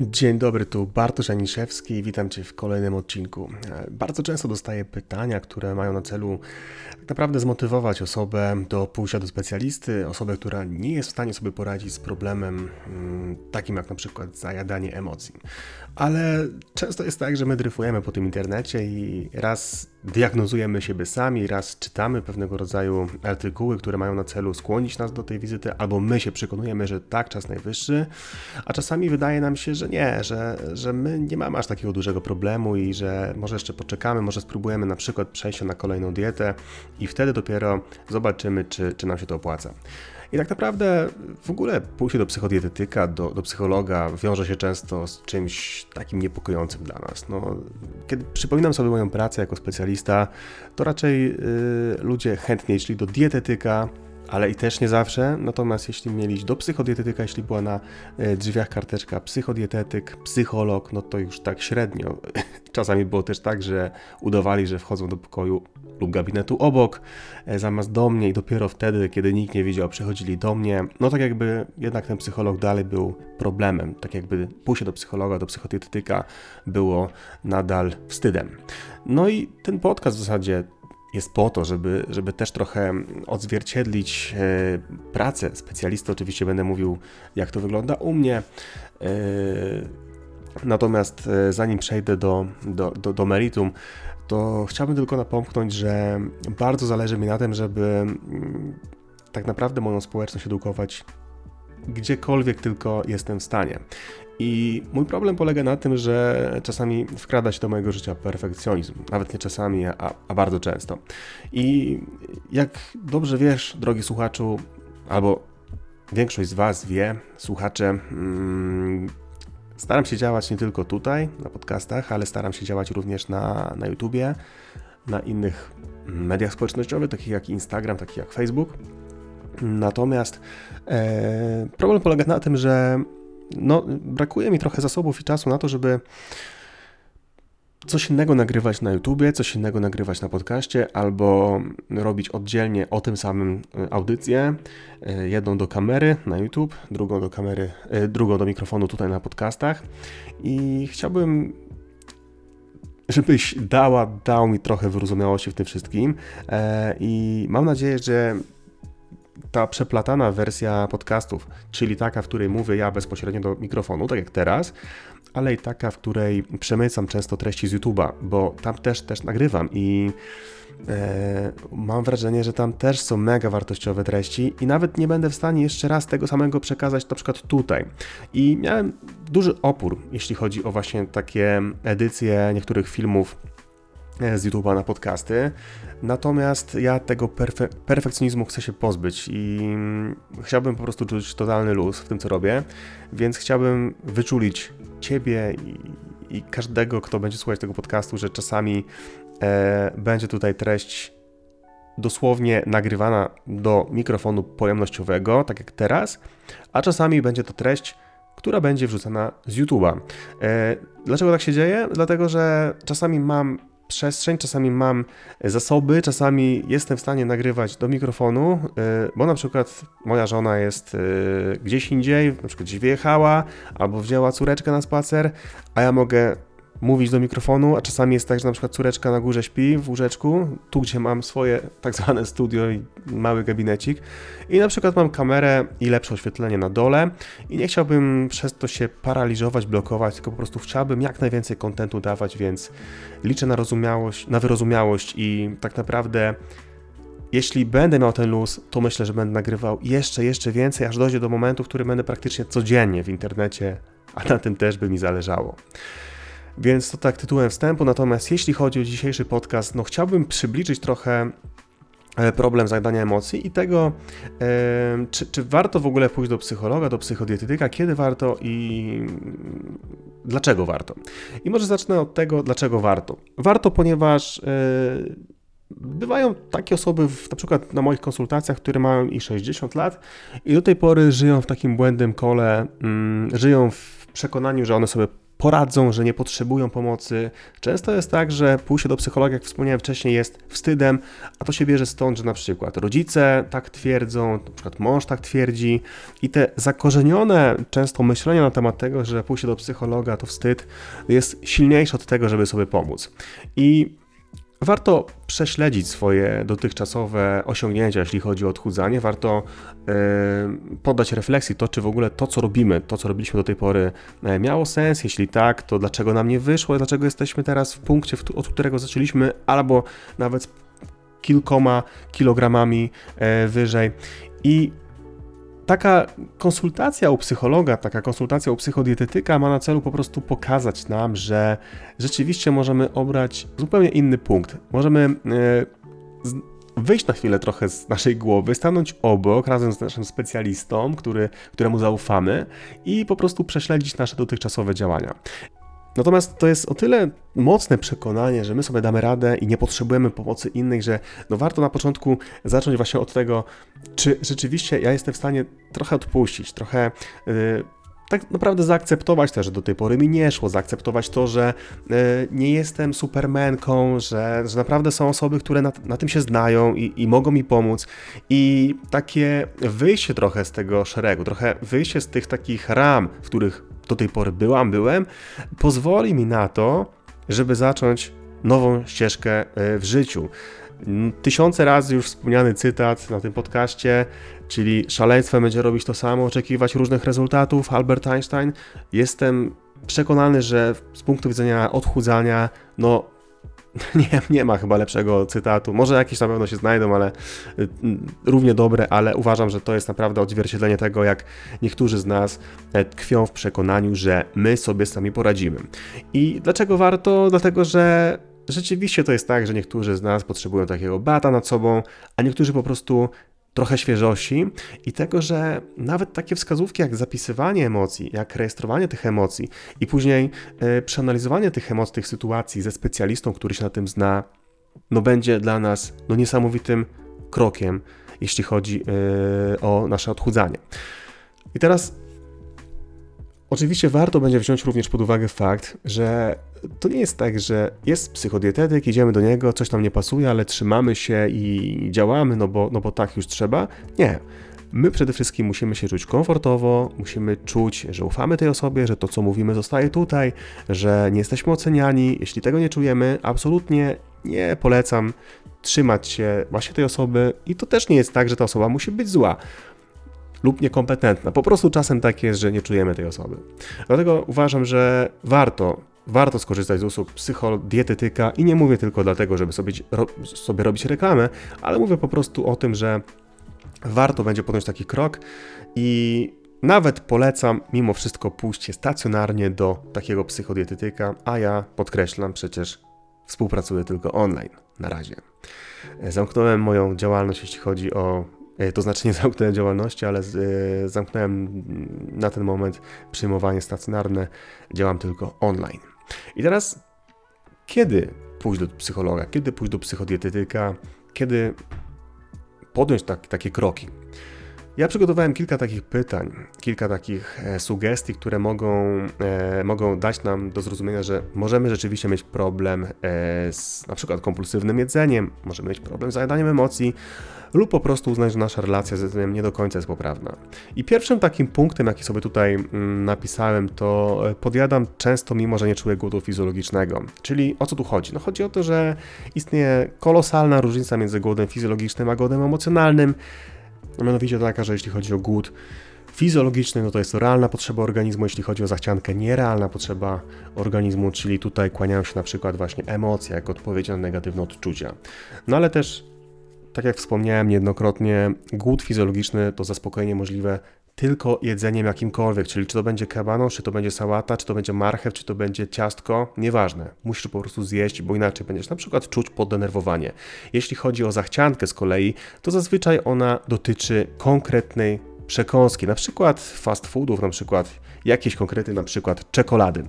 Dzień dobry, tu Bartosz Aniszewski i witam Cię w kolejnym odcinku. Bardzo często dostaję pytania, które mają na celu tak naprawdę zmotywować osobę do pójścia do specjalisty, osobę, która nie jest w stanie sobie poradzić z problemem mm, takim jak na przykład zajadanie emocji. Ale często jest tak, że my dryfujemy po tym internecie i raz diagnozujemy siebie sami, raz czytamy pewnego rodzaju artykuły, które mają na celu skłonić nas do tej wizyty, albo my się przekonujemy, że tak, czas najwyższy, a czasami wydaje nam się, że nie, że, że my nie mamy aż takiego dużego problemu i że może jeszcze poczekamy, może spróbujemy na przykład przejścia na kolejną dietę i wtedy dopiero zobaczymy, czy, czy nam się to opłaca. I tak naprawdę w ogóle pójście do psychodietetyka, do, do psychologa wiąże się często z czymś takim niepokojącym dla nas. No, kiedy przypominam sobie moją pracę jako specjalista, to raczej yy, ludzie chętniej szli do dietetyka, ale i też nie zawsze. Natomiast jeśli mieli do psychodietetyka, jeśli była na e, drzwiach karteczka psychodietetyk, psycholog, no to już tak średnio. Czasami było też tak, że udawali, że wchodzą do pokoju lub gabinetu obok, e, zamiast do mnie i dopiero wtedy, kiedy nikt nie wiedział, przychodzili do mnie. No tak jakby jednak ten psycholog dalej był problemem, tak jakby pójście do psychologa, do psychodietetyka było nadal wstydem. No i ten podcast w zasadzie jest po to, żeby, żeby też trochę odzwierciedlić e, pracę specjalisty. Oczywiście będę mówił, jak to wygląda u mnie. E, natomiast e, zanim przejdę do, do, do, do meritum, to chciałbym tylko napomknąć, że bardzo zależy mi na tym, żeby mm, tak naprawdę moją społeczność edukować gdziekolwiek tylko jestem w stanie. I mój problem polega na tym, że czasami wkrada się do mojego życia perfekcjonizm. Nawet nie czasami, a, a bardzo często. I jak dobrze wiesz, drogi słuchaczu, albo większość z Was wie, słuchacze, mm, staram się działać nie tylko tutaj, na podcastach, ale staram się działać również na, na YouTubie, na innych mediach społecznościowych, takich jak Instagram, takich jak Facebook. Natomiast e, problem polega na tym, że no, brakuje mi trochę zasobów i czasu na to, żeby coś innego nagrywać na YouTubie, coś innego nagrywać na podcaście, albo robić oddzielnie o tym samym e, audycję. E, jedną do kamery na YouTube, drugą do kamery, e, drugą do mikrofonu tutaj na podcastach. I chciałbym żebyś dała, dał mi trochę wyrozumiałości w tym wszystkim. I mam nadzieję, że ta przeplatana wersja podcastów, czyli taka, w której mówię ja bezpośrednio do mikrofonu, tak jak teraz, ale i taka, w której przemycam często treści z YouTube'a, bo tam też, też nagrywam i e, mam wrażenie, że tam też są mega wartościowe treści i nawet nie będę w stanie jeszcze raz tego samego przekazać na przykład tutaj. I miałem duży opór, jeśli chodzi o właśnie takie edycje niektórych filmów z YouTube'a na podcasty. Natomiast ja tego perfe perfekcjonizmu chcę się pozbyć i mm, chciałbym po prostu czuć totalny luz w tym, co robię, więc chciałbym wyczulić Ciebie i, i każdego, kto będzie słuchać tego podcastu, że czasami e, będzie tutaj treść dosłownie nagrywana do mikrofonu pojemnościowego, tak jak teraz, a czasami będzie to treść, która będzie wrzucana z YouTube'a. E, dlaczego tak się dzieje? Dlatego, że czasami mam przestrzeń, czasami mam zasoby, czasami jestem w stanie nagrywać do mikrofonu, y, bo na przykład moja żona jest y, gdzieś indziej, na przykład gdzieś wyjechała, albo wzięła córeczkę na spacer, a ja mogę mówić do mikrofonu, a czasami jest tak, że na przykład córeczka na górze śpi w łóżeczku, tu gdzie mam swoje tak zwane studio i mały gabinecik i na przykład mam kamerę i lepsze oświetlenie na dole i nie chciałbym przez to się paraliżować, blokować, tylko po prostu chciałbym jak najwięcej kontentu dawać, więc liczę na rozumiałość, na wyrozumiałość i tak naprawdę jeśli będę miał ten luz, to myślę, że będę nagrywał jeszcze, jeszcze więcej, aż dojdzie do momentu, w którym będę praktycznie codziennie w internecie, a na tym też by mi zależało. Więc to tak tytułem wstępu. Natomiast jeśli chodzi o dzisiejszy podcast, no chciałbym przybliżyć trochę e, problem zajadania emocji i tego, e, czy, czy, warto w ogóle pójść do psychologa, do psychodietetyka, kiedy warto i dlaczego warto. I może zacznę od tego, dlaczego warto. Warto, ponieważ e, bywają takie osoby, w, na przykład na moich konsultacjach, które mają i 60 lat i do tej pory żyją w takim błędnym kole, mm, żyją w przekonaniu, że one sobie poradzą, że nie potrzebują pomocy. Często jest tak, że pójście do psychologa, jak wspomniałem wcześniej, jest wstydem, a to się bierze stąd, że na przykład rodzice tak twierdzą, na przykład mąż tak twierdzi i te zakorzenione często myślenie na temat tego, że pójście do psychologa to wstyd, jest silniejsze od tego, żeby sobie pomóc. I Warto prześledzić swoje dotychczasowe osiągnięcia, jeśli chodzi o odchudzanie. Warto yy, poddać refleksji to, czy w ogóle to, co robimy, to, co robiliśmy do tej pory, yy, miało sens. Jeśli tak, to dlaczego nam nie wyszło, dlaczego jesteśmy teraz w punkcie, od którego zaczęliśmy, albo nawet kilkoma kilogramami yy, wyżej. I taka konsultacja u psychologa, taka konsultacja u psychodietetyka ma na celu po prostu pokazać nam, że rzeczywiście możemy obrać zupełnie inny punkt. Możemy e, wyjść na chwilę trochę z naszej głowy, stanąć obok razem z naszym specjalistą, który, któremu zaufamy i po prostu prześledzić nasze dotychczasowe działania. Natomiast to jest o tyle mocne przekonanie, że my sobie damy radę i nie potrzebujemy pomocy innych, że no warto na początku zacząć właśnie od tego, czy rzeczywiście ja jestem w stanie trochę odpuścić, trochę. Yy, tak naprawdę zaakceptować też, że do tej pory mi nie szło, zaakceptować to, że y, nie jestem supermenką, że, że naprawdę są osoby, które na, na tym się znają i, i, mogą mi pomóc. I takie wyjście trochę z tego szeregu, trochę wyjście z tych takich ram, w których do tej pory byłam, byłem, pozwoli mi na to, żeby zacząć nową ścieżkę e, w życiu. Tysiące razy już wspomniany cytat na tym podcaście, czyli szaleństwem będzie robić to samo, oczekiwać różnych rezultatów. Albert Einstein. Jestem przekonany, że z punktu widzenia odchudzania, no nie, nie ma chyba lepszego cytatu. Może jakieś na pewno się znajdą, ale y, równie dobre, ale uważam, że to jest naprawdę odzwierciedlenie tego, jak niektórzy z nas e, tkwią w przekonaniu, że my sobie sami poradzimy. I dlaczego warto? Dlatego, że rzeczywiście to jest tak, że niektórzy z nas potrzebują takiego bata nad sobą, a niektórzy po prostu trochę świeżości i tego, że nawet takie wskazówki jak zapisywanie emocji, jak rejestrowanie tych emocji i później y, przeanalizowanie tych emocji, tych sytuacji ze specjalistą, który się na tym zna, no będzie dla nas no, niesamowitym krokiem, jeśli chodzi y, o nasze odchudzanie. I teraz Oczywiście warto będzie wziąć również pod uwagę fakt, że to nie jest tak, że jest psychodietetyk, idziemy do niego, coś nam nie pasuje, ale trzymamy się i działamy, no bo, no bo tak już trzeba. Nie. My przede wszystkim musimy się czuć komfortowo, musimy czuć, że ufamy tej osobie, że to, co mówimy, zostaje tutaj, że nie jesteśmy oceniani. Jeśli tego nie czujemy, absolutnie nie polecam trzymać się właśnie tej osoby i to też nie jest tak, że ta osoba musi być zła lub niekompetentna. Po prostu czasem tak jest, że nie czujemy tej osoby. Dlatego uważam, że warto warto skorzystać z usług psychodietetyka i nie mówię tylko dlatego, żeby sobie, ro, sobie robić reklamę, ale mówię po prostu o tym, że warto będzie podjąć taki krok i nawet polecam mimo wszystko pójście stacjonarnie do takiego psychodietetyka, a ja podkreślam przecież współpracuję tylko online na razie. Zamknąłem moją działalność, jeśli chodzi o E, to znaczy nie zamknąłem działalności, ale e, zamknąłem na ten moment przyjmowanie stacjonarne, działam tylko online. I teraz, kiedy pójść do psychologa, kiedy pójść do psychodietetyka, kiedy podjąć tak, takie kroki? Ja przygotowałem kilka takich pytań, kilka takich e, sugestii, które mogą, e, mogą dać nam do zrozumienia, że możemy rzeczywiście mieć problem e, z na przykład kompulsywnym jedzeniem, możemy mieć problem z zajadaniem emocji, lub po prostu uznać, że nasza relacja z jedzeniem nie do końca jest poprawna. I pierwszym takim punktem, jaki sobie tutaj mm, napisałem, to e, podjadam często, mimo że nie czuję głodu fizjologicznego. Czyli o co tu chodzi? No chodzi o to, że istnieje kolosalna różnica między głodem fizjologicznym a głodem emocjonalnym. Mianowicie taka, że jeśli chodzi o głód fizjologiczny, no to jest to realna potrzeba organizmu, jeśli chodzi o zachciankę, nierealna potrzeba organizmu, czyli tutaj kłaniają się na przykład właśnie emocje, jako odpowiedź na negatywne odczucia. No ale też, tak jak wspomniałem niejednokrotnie, głód fizjologiczny to zaspokojenie możliwe tylko jedzeniem jakimkolwiek, czyli czy to będzie kabanosz, czy to będzie sałata, czy to będzie marchew, czy to będzie ciastko, nieważne. Musisz po prostu zjeść, bo inaczej będziesz na przykład czuć poddenerwowanie. Jeśli chodzi o zachciankę z kolei, to zazwyczaj ona dotyczy konkretnej przekąski, na przykład fast foodów, na przykład jakieś konkrety, na przykład czekolady.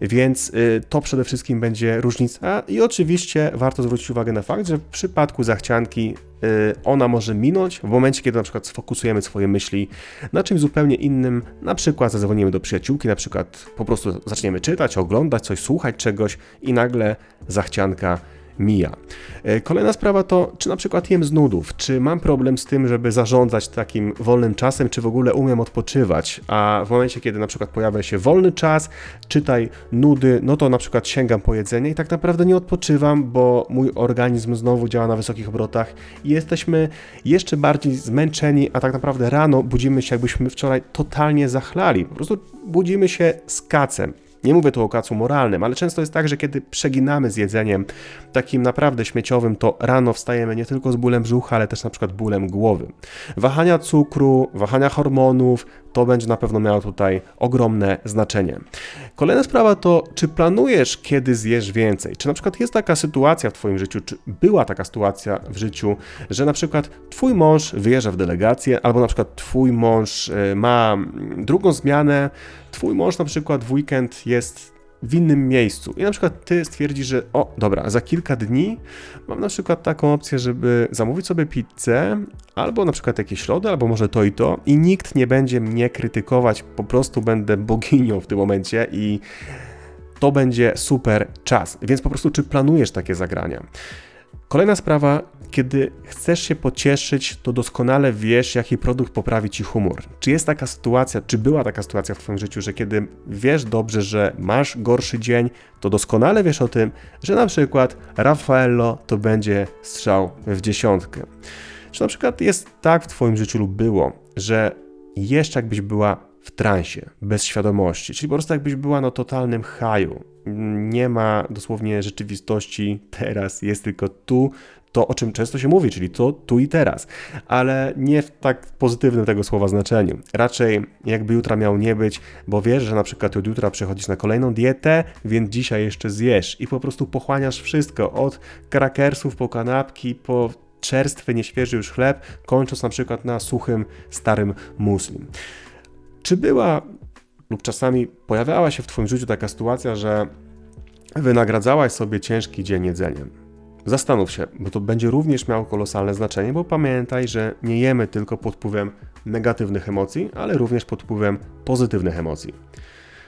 Więc y, to przede wszystkim będzie różnica i oczywiście warto zwrócić uwagę na fakt, że w przypadku zachcianki y, ona może minąć w momencie, kiedy na przykład sfokusujemy swoje myśli na czymś zupełnie innym, na przykład zadzwonimy do przyjaciółki, na przykład po prostu zaczniemy czytać, oglądać coś, słuchać czegoś i nagle zachcianka mija. E, kolejna sprawa to, czy na przykład jem z nudów, czy mam problem z tym, żeby zarządzać takim wolnym czasem, czy w ogóle umiem odpoczywać, a w momencie, kiedy na przykład pojawia się wolny czas, czytaj nudy, no to na przykład sięgam po jedzenie i tak naprawdę nie odpoczywam, bo mój organizm znowu działa na wysokich obrotach i jesteśmy jeszcze bardziej zmęczeni, a tak naprawdę rano budzimy się, jakbyśmy wczoraj totalnie zachlali. Po prostu budzimy się z kacem. Nie mówię tu o kacu moralnym, ale często jest tak, że kiedy przeginamy z jedzeniem takim naprawdę śmieciowym, to rano wstajemy nie tylko z bólem brzucha, ale też na przykład bólem głowy. Wahania cukru, wahania hormonów, to będzie na pewno miało tutaj ogromne znaczenie. Kolejna sprawa to, czy planujesz, kiedy zjesz więcej? Czy na przykład jest taka sytuacja w Twoim życiu, czy była taka sytuacja w życiu, że na przykład Twój mąż wyjeżdża w delegację, albo na przykład Twój mąż e, ma drugą zmianę, Twój mąż na przykład w weekend jest w innym miejscu i na przykład ty stwierdzisz, że o, dobra, za kilka dni mam na przykład taką opcję, żeby zamówić sobie pizzę, albo na przykład jakieś środy, albo może to i to i nikt nie będzie mnie krytykować, po prostu będę boginią w tym momencie i to będzie super czas. Więc po prostu czy planujesz takie zagrania? Kolejna sprawa, kiedy chcesz się pocieszyć, to doskonale wiesz, jaki produkt poprawi ci humor. Czy jest taka sytuacja, czy była taka sytuacja w Twoim życiu, że kiedy wiesz dobrze, że masz gorszy dzień, to doskonale wiesz o tym, że na przykład Raffaello to będzie strzał w dziesiątkę. Czy na przykład jest tak w Twoim życiu lub było, że jeszcze jakbyś była w transie, bez świadomości, czyli po prostu jakbyś była na totalnym haju, nie ma dosłownie rzeczywistości teraz, jest tylko tu, to o czym często się mówi, czyli to tu i teraz, ale nie w tak pozytywnym tego słowa znaczeniu. Raczej jakby jutra miał nie być, bo wiesz, że na przykład od jutra przechodzisz na kolejną dietę, więc dzisiaj jeszcze zjesz i po prostu pochłaniasz wszystko, od krakersów po kanapki, po czerstwy, nieświeży już chleb, kończąc na przykład na suchym, starym muslim. Czy była lub czasami pojawiała się w Twoim życiu taka sytuacja, że wynagradzałaś sobie ciężki dzień jedzeniem? Zastanów się, bo to będzie również miało kolosalne znaczenie, bo pamiętaj, że nie jemy tylko pod wpływem negatywnych emocji, ale również pod wpływem pozytywnych emocji.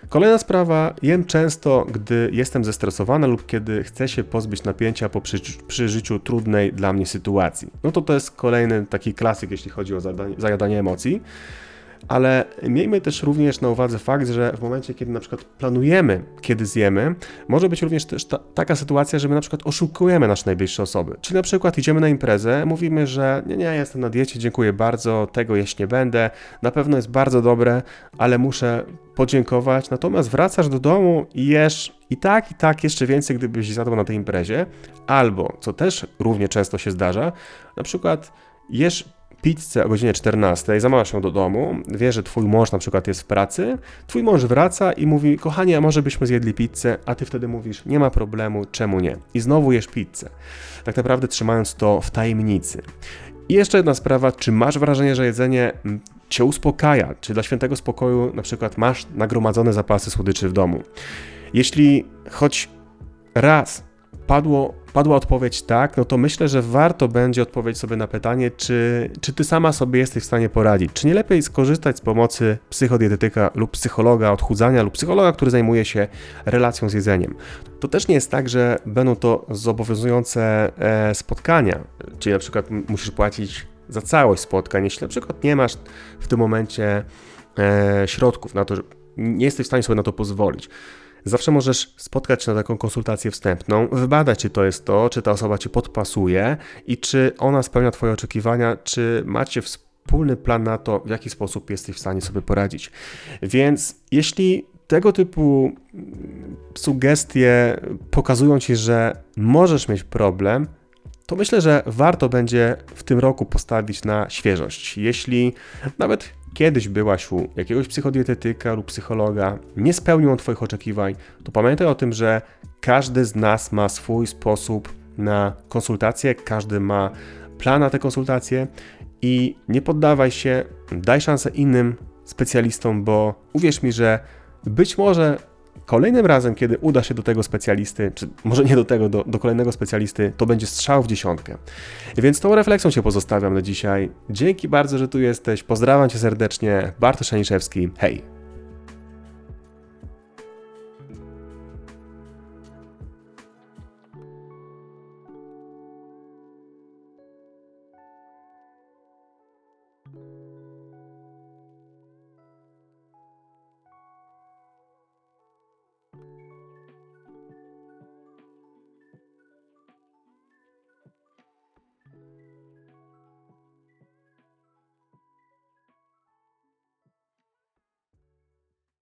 Kolejna sprawa, jem często, gdy jestem zestresowana lub kiedy chcę się pozbyć napięcia po przeżyciu trudnej dla mnie sytuacji. No to to jest kolejny taki klasyk, jeśli chodzi o zajadanie emocji ale miejmy też również na uwadze fakt, że w momencie, kiedy na przykład planujemy, kiedy zjemy, może być również też ta, taka sytuacja, że my na przykład oszukujemy nasze najbliższe osoby. Czyli na przykład idziemy na imprezę, mówimy, że nie, nie, jestem na diecie, dziękuję bardzo, tego jeść nie będę, na pewno jest bardzo dobre, ale muszę podziękować, natomiast wracasz do domu i jesz i tak, i tak jeszcze więcej, gdybyś zjadł na tej imprezie, albo, co też równie często się zdarza, na przykład jesz pizzę o godzinie 14, zamawiasz ją do domu, wiesz, że twój mąż na przykład jest w pracy, twój mąż wraca i mówi, kochanie, a może byśmy zjedli pizzę, a ty wtedy mówisz, nie ma problemu, czemu nie? I znowu jesz pizzę. Tak naprawdę trzymając to w tajemnicy. I jeszcze jedna sprawa, czy masz wrażenie, że jedzenie mm, cię uspokaja? Czy dla świętego spokoju na przykład masz nagromadzone zapasy słodyczy w domu? Jeśli choć raz padło, padła odpowiedź tak, no to myślę, że warto będzie odpowiedzieć sobie na pytanie, czy, czy ty sama sobie jesteś w stanie poradzić. Czy nie lepiej skorzystać z pomocy psychodietetyka lub psychologa odchudzania lub psychologa, który zajmuje się relacją z jedzeniem. To też nie jest tak, że będą to zobowiązujące e, spotkania, czyli na przykład musisz płacić za całość spotkań, jeśli na przykład nie masz w tym momencie e, środków na to, że nie jesteś w stanie sobie na to pozwolić. Zawsze możesz spotkać się na taką konsultację wstępną, wybadać, czy to jest to, czy ta osoba ci podpasuje i czy ona spełnia Twoje oczekiwania, czy macie wspólny plan na to, w jaki sposób jesteś w stanie sobie poradzić. Więc jeśli tego typu sugestie pokazują ci, że możesz mieć problem, to myślę, że warto będzie w tym roku postawić na świeżość. Jeśli nawet kiedyś byłaś u jakiegoś psychodietetyka lub psychologa, nie spełnił on Twoich oczekiwań, to pamiętaj o tym, że każdy z nas ma swój sposób na konsultację, każdy ma plan na te konsultacje i nie poddawaj się, daj szansę innym specjalistom, bo uwierz mi, że być może kolejnym razem, kiedy uda się do tego specjalisty, czy może nie do tego, do, do kolejnego specjalisty, to będzie strzał w dziesiątkę. Więc tą refleksją się pozostawiam na dzisiaj. Dzięki bardzo, że tu jesteś. Pozdrawiam cię serdecznie. Bartosz Aniszewski. Hej!